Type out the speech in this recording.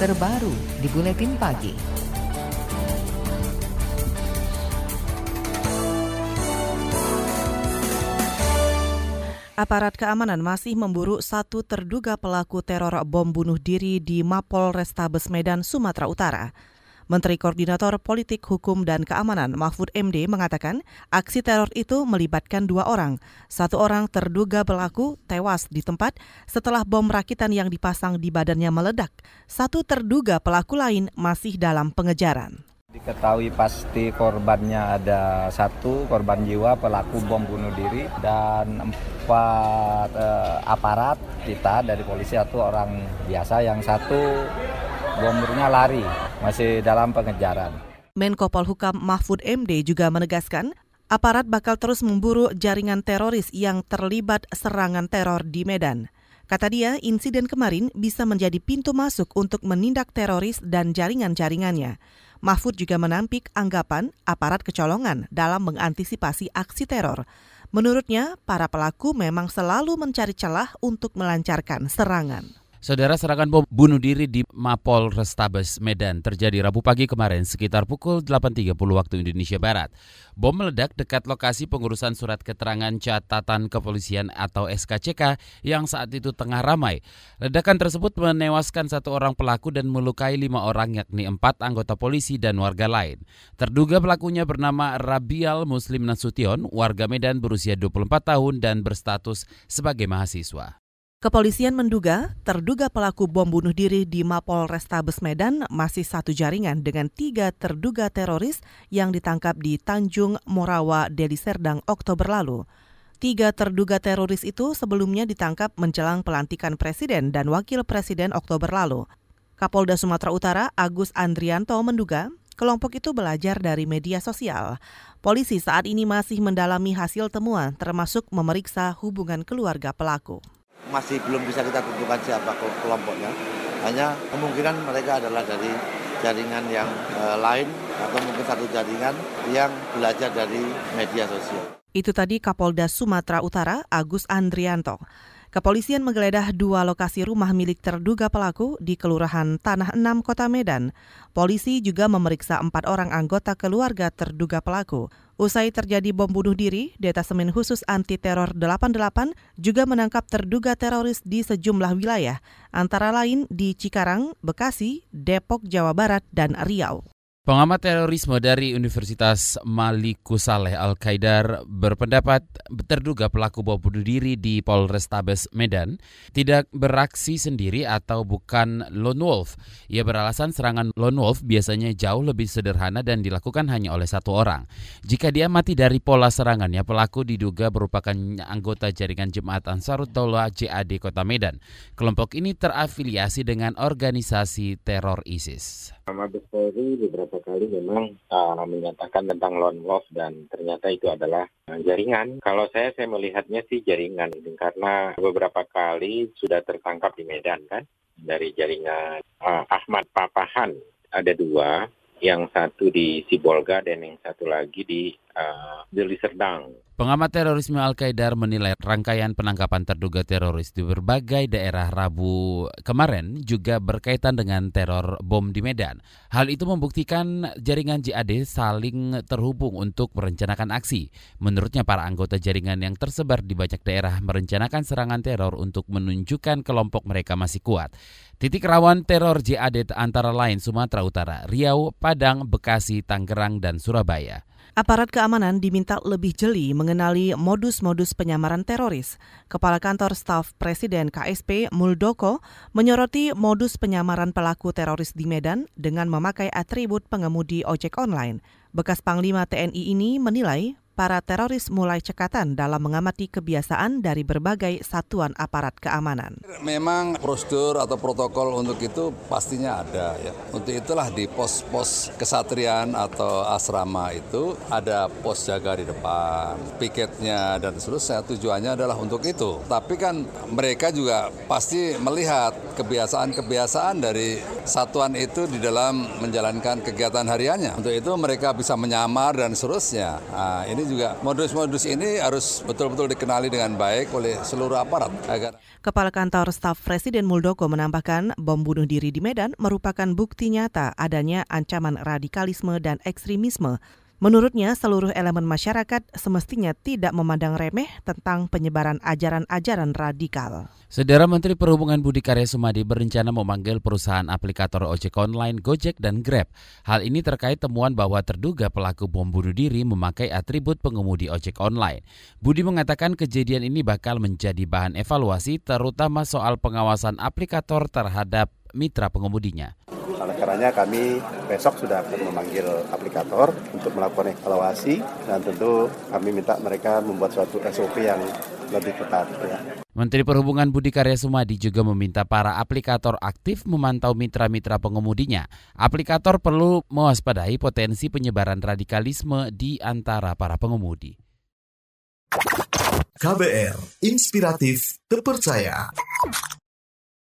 terbaru di Buletin Pagi. Aparat keamanan masih memburu satu terduga pelaku teror bom bunuh diri di Mapol Restabes Medan, Sumatera Utara. Menteri Koordinator Politik Hukum dan Keamanan Mahfud MD mengatakan aksi teror itu melibatkan dua orang. Satu orang terduga pelaku tewas di tempat setelah bom rakitan yang dipasang di badannya meledak. Satu terduga pelaku lain masih dalam pengejaran. Diketahui pasti korbannya ada satu korban jiwa pelaku bom bunuh diri dan empat eh, aparat kita dari polisi satu orang biasa yang satu bombernya lari, masih dalam pengejaran. Menko Polhukam Mahfud MD juga menegaskan aparat bakal terus memburu jaringan teroris yang terlibat serangan teror di Medan. Kata dia, insiden kemarin bisa menjadi pintu masuk untuk menindak teroris dan jaringan-jaringannya. Mahfud juga menampik anggapan aparat kecolongan dalam mengantisipasi aksi teror. Menurutnya, para pelaku memang selalu mencari celah untuk melancarkan serangan. Saudara serangan bom bunuh diri di Mapol Restabes Medan terjadi Rabu pagi kemarin sekitar pukul 8.30 waktu Indonesia Barat. Bom meledak dekat lokasi pengurusan surat keterangan catatan kepolisian atau SKCK yang saat itu tengah ramai. Ledakan tersebut menewaskan satu orang pelaku dan melukai lima orang yakni empat anggota polisi dan warga lain. Terduga pelakunya bernama Rabial Muslim Nasution, warga Medan berusia 24 tahun dan berstatus sebagai mahasiswa. Kepolisian menduga terduga pelaku bom bunuh diri di Mapol Restabes Medan masih satu jaringan dengan tiga terduga teroris yang ditangkap di Tanjung Morawa, Deli Serdang, Oktober lalu. Tiga terduga teroris itu sebelumnya ditangkap menjelang pelantikan Presiden dan Wakil Presiden Oktober lalu. Kapolda Sumatera Utara Agus Andrianto menduga kelompok itu belajar dari media sosial. Polisi saat ini masih mendalami hasil temuan termasuk memeriksa hubungan keluarga pelaku masih belum bisa kita tentukan siapa kelompoknya. Hanya kemungkinan mereka adalah dari jaringan yang e, lain atau mungkin satu jaringan yang belajar dari media sosial. Itu tadi Kapolda Sumatera Utara Agus Andrianto. Kepolisian menggeledah dua lokasi rumah milik terduga pelaku di Kelurahan Tanah Enam, Kota Medan. Polisi juga memeriksa empat orang anggota keluarga terduga pelaku. Usai terjadi bom bunuh diri, Detasemen Khusus Anti Teror 88 juga menangkap terduga teroris di sejumlah wilayah, antara lain di Cikarang, Bekasi, Depok, Jawa Barat, dan Riau. Pengamat terorisme dari Universitas Maliku Saleh Al-Qaidar berpendapat terduga pelaku bom bunuh diri di Polrestabes Medan tidak beraksi sendiri atau bukan lone wolf. Ia beralasan serangan lone wolf biasanya jauh lebih sederhana dan dilakukan hanya oleh satu orang. Jika dia mati dari pola serangannya, pelaku diduga merupakan anggota jaringan Jemaat Ansarut Daulah JAD Kota Medan. Kelompok ini terafiliasi dengan organisasi teror ISIS. Mabes Polri beberapa kali memang uh, menyatakan tentang lone wolf dan ternyata itu adalah uh, jaringan. Kalau saya saya melihatnya sih jaringan ini karena beberapa kali sudah tertangkap di Medan kan dari jaringan uh, Ahmad Papahan ada dua, yang satu di Sibolga dan yang satu lagi di uh, Deli Serdang. Pengamat terorisme Al-Qaeda menilai rangkaian penangkapan terduga teroris di berbagai daerah Rabu kemarin juga berkaitan dengan teror bom di Medan. Hal itu membuktikan jaringan JAD saling terhubung untuk merencanakan aksi. Menurutnya para anggota jaringan yang tersebar di banyak daerah merencanakan serangan teror untuk menunjukkan kelompok mereka masih kuat. Titik rawan teror JAD antara lain Sumatera Utara, Riau, Padang, Bekasi, Tangerang, dan Surabaya. Aparat keamanan diminta lebih jeli mengenali modus-modus penyamaran teroris. Kepala Kantor Staf Presiden KSP Muldoko menyoroti modus penyamaran pelaku teroris di Medan dengan memakai atribut pengemudi ojek online. Bekas Panglima TNI ini menilai para teroris mulai cekatan dalam mengamati kebiasaan dari berbagai satuan aparat keamanan. Memang prosedur atau protokol untuk itu pastinya ada ya. Untuk itulah di pos-pos kesatrian atau asrama itu ada pos jaga di depan, piketnya dan seterusnya. Tujuannya adalah untuk itu. Tapi kan mereka juga pasti melihat kebiasaan-kebiasaan dari satuan itu di dalam menjalankan kegiatan hariannya. Untuk itu mereka bisa menyamar dan seterusnya. Nah, ini juga modus-modus ini harus betul-betul dikenali dengan baik oleh seluruh aparat agar Kepala Kantor Staf Presiden Muldoko menambahkan bom bunuh diri di Medan merupakan bukti nyata adanya ancaman radikalisme dan ekstremisme Menurutnya, seluruh elemen masyarakat semestinya tidak memandang remeh tentang penyebaran ajaran-ajaran radikal. Saudara Menteri Perhubungan Budi Karya Sumadi berencana memanggil perusahaan aplikator ojek online Gojek dan Grab. Hal ini terkait temuan bahwa terduga pelaku bom bunuh diri memakai atribut pengemudi ojek online. Budi mengatakan kejadian ini bakal menjadi bahan evaluasi terutama soal pengawasan aplikator terhadap mitra pengemudinya. Oleh karenanya kami besok sudah akan memanggil aplikator untuk melakukan evaluasi dan tentu kami minta mereka membuat suatu SOP yang lebih ketat. Ya. Menteri Perhubungan Budi Karya Sumadi juga meminta para aplikator aktif memantau mitra-mitra pengemudinya. Aplikator perlu mewaspadai potensi penyebaran radikalisme di antara para pengemudi. KBR, inspiratif, terpercaya.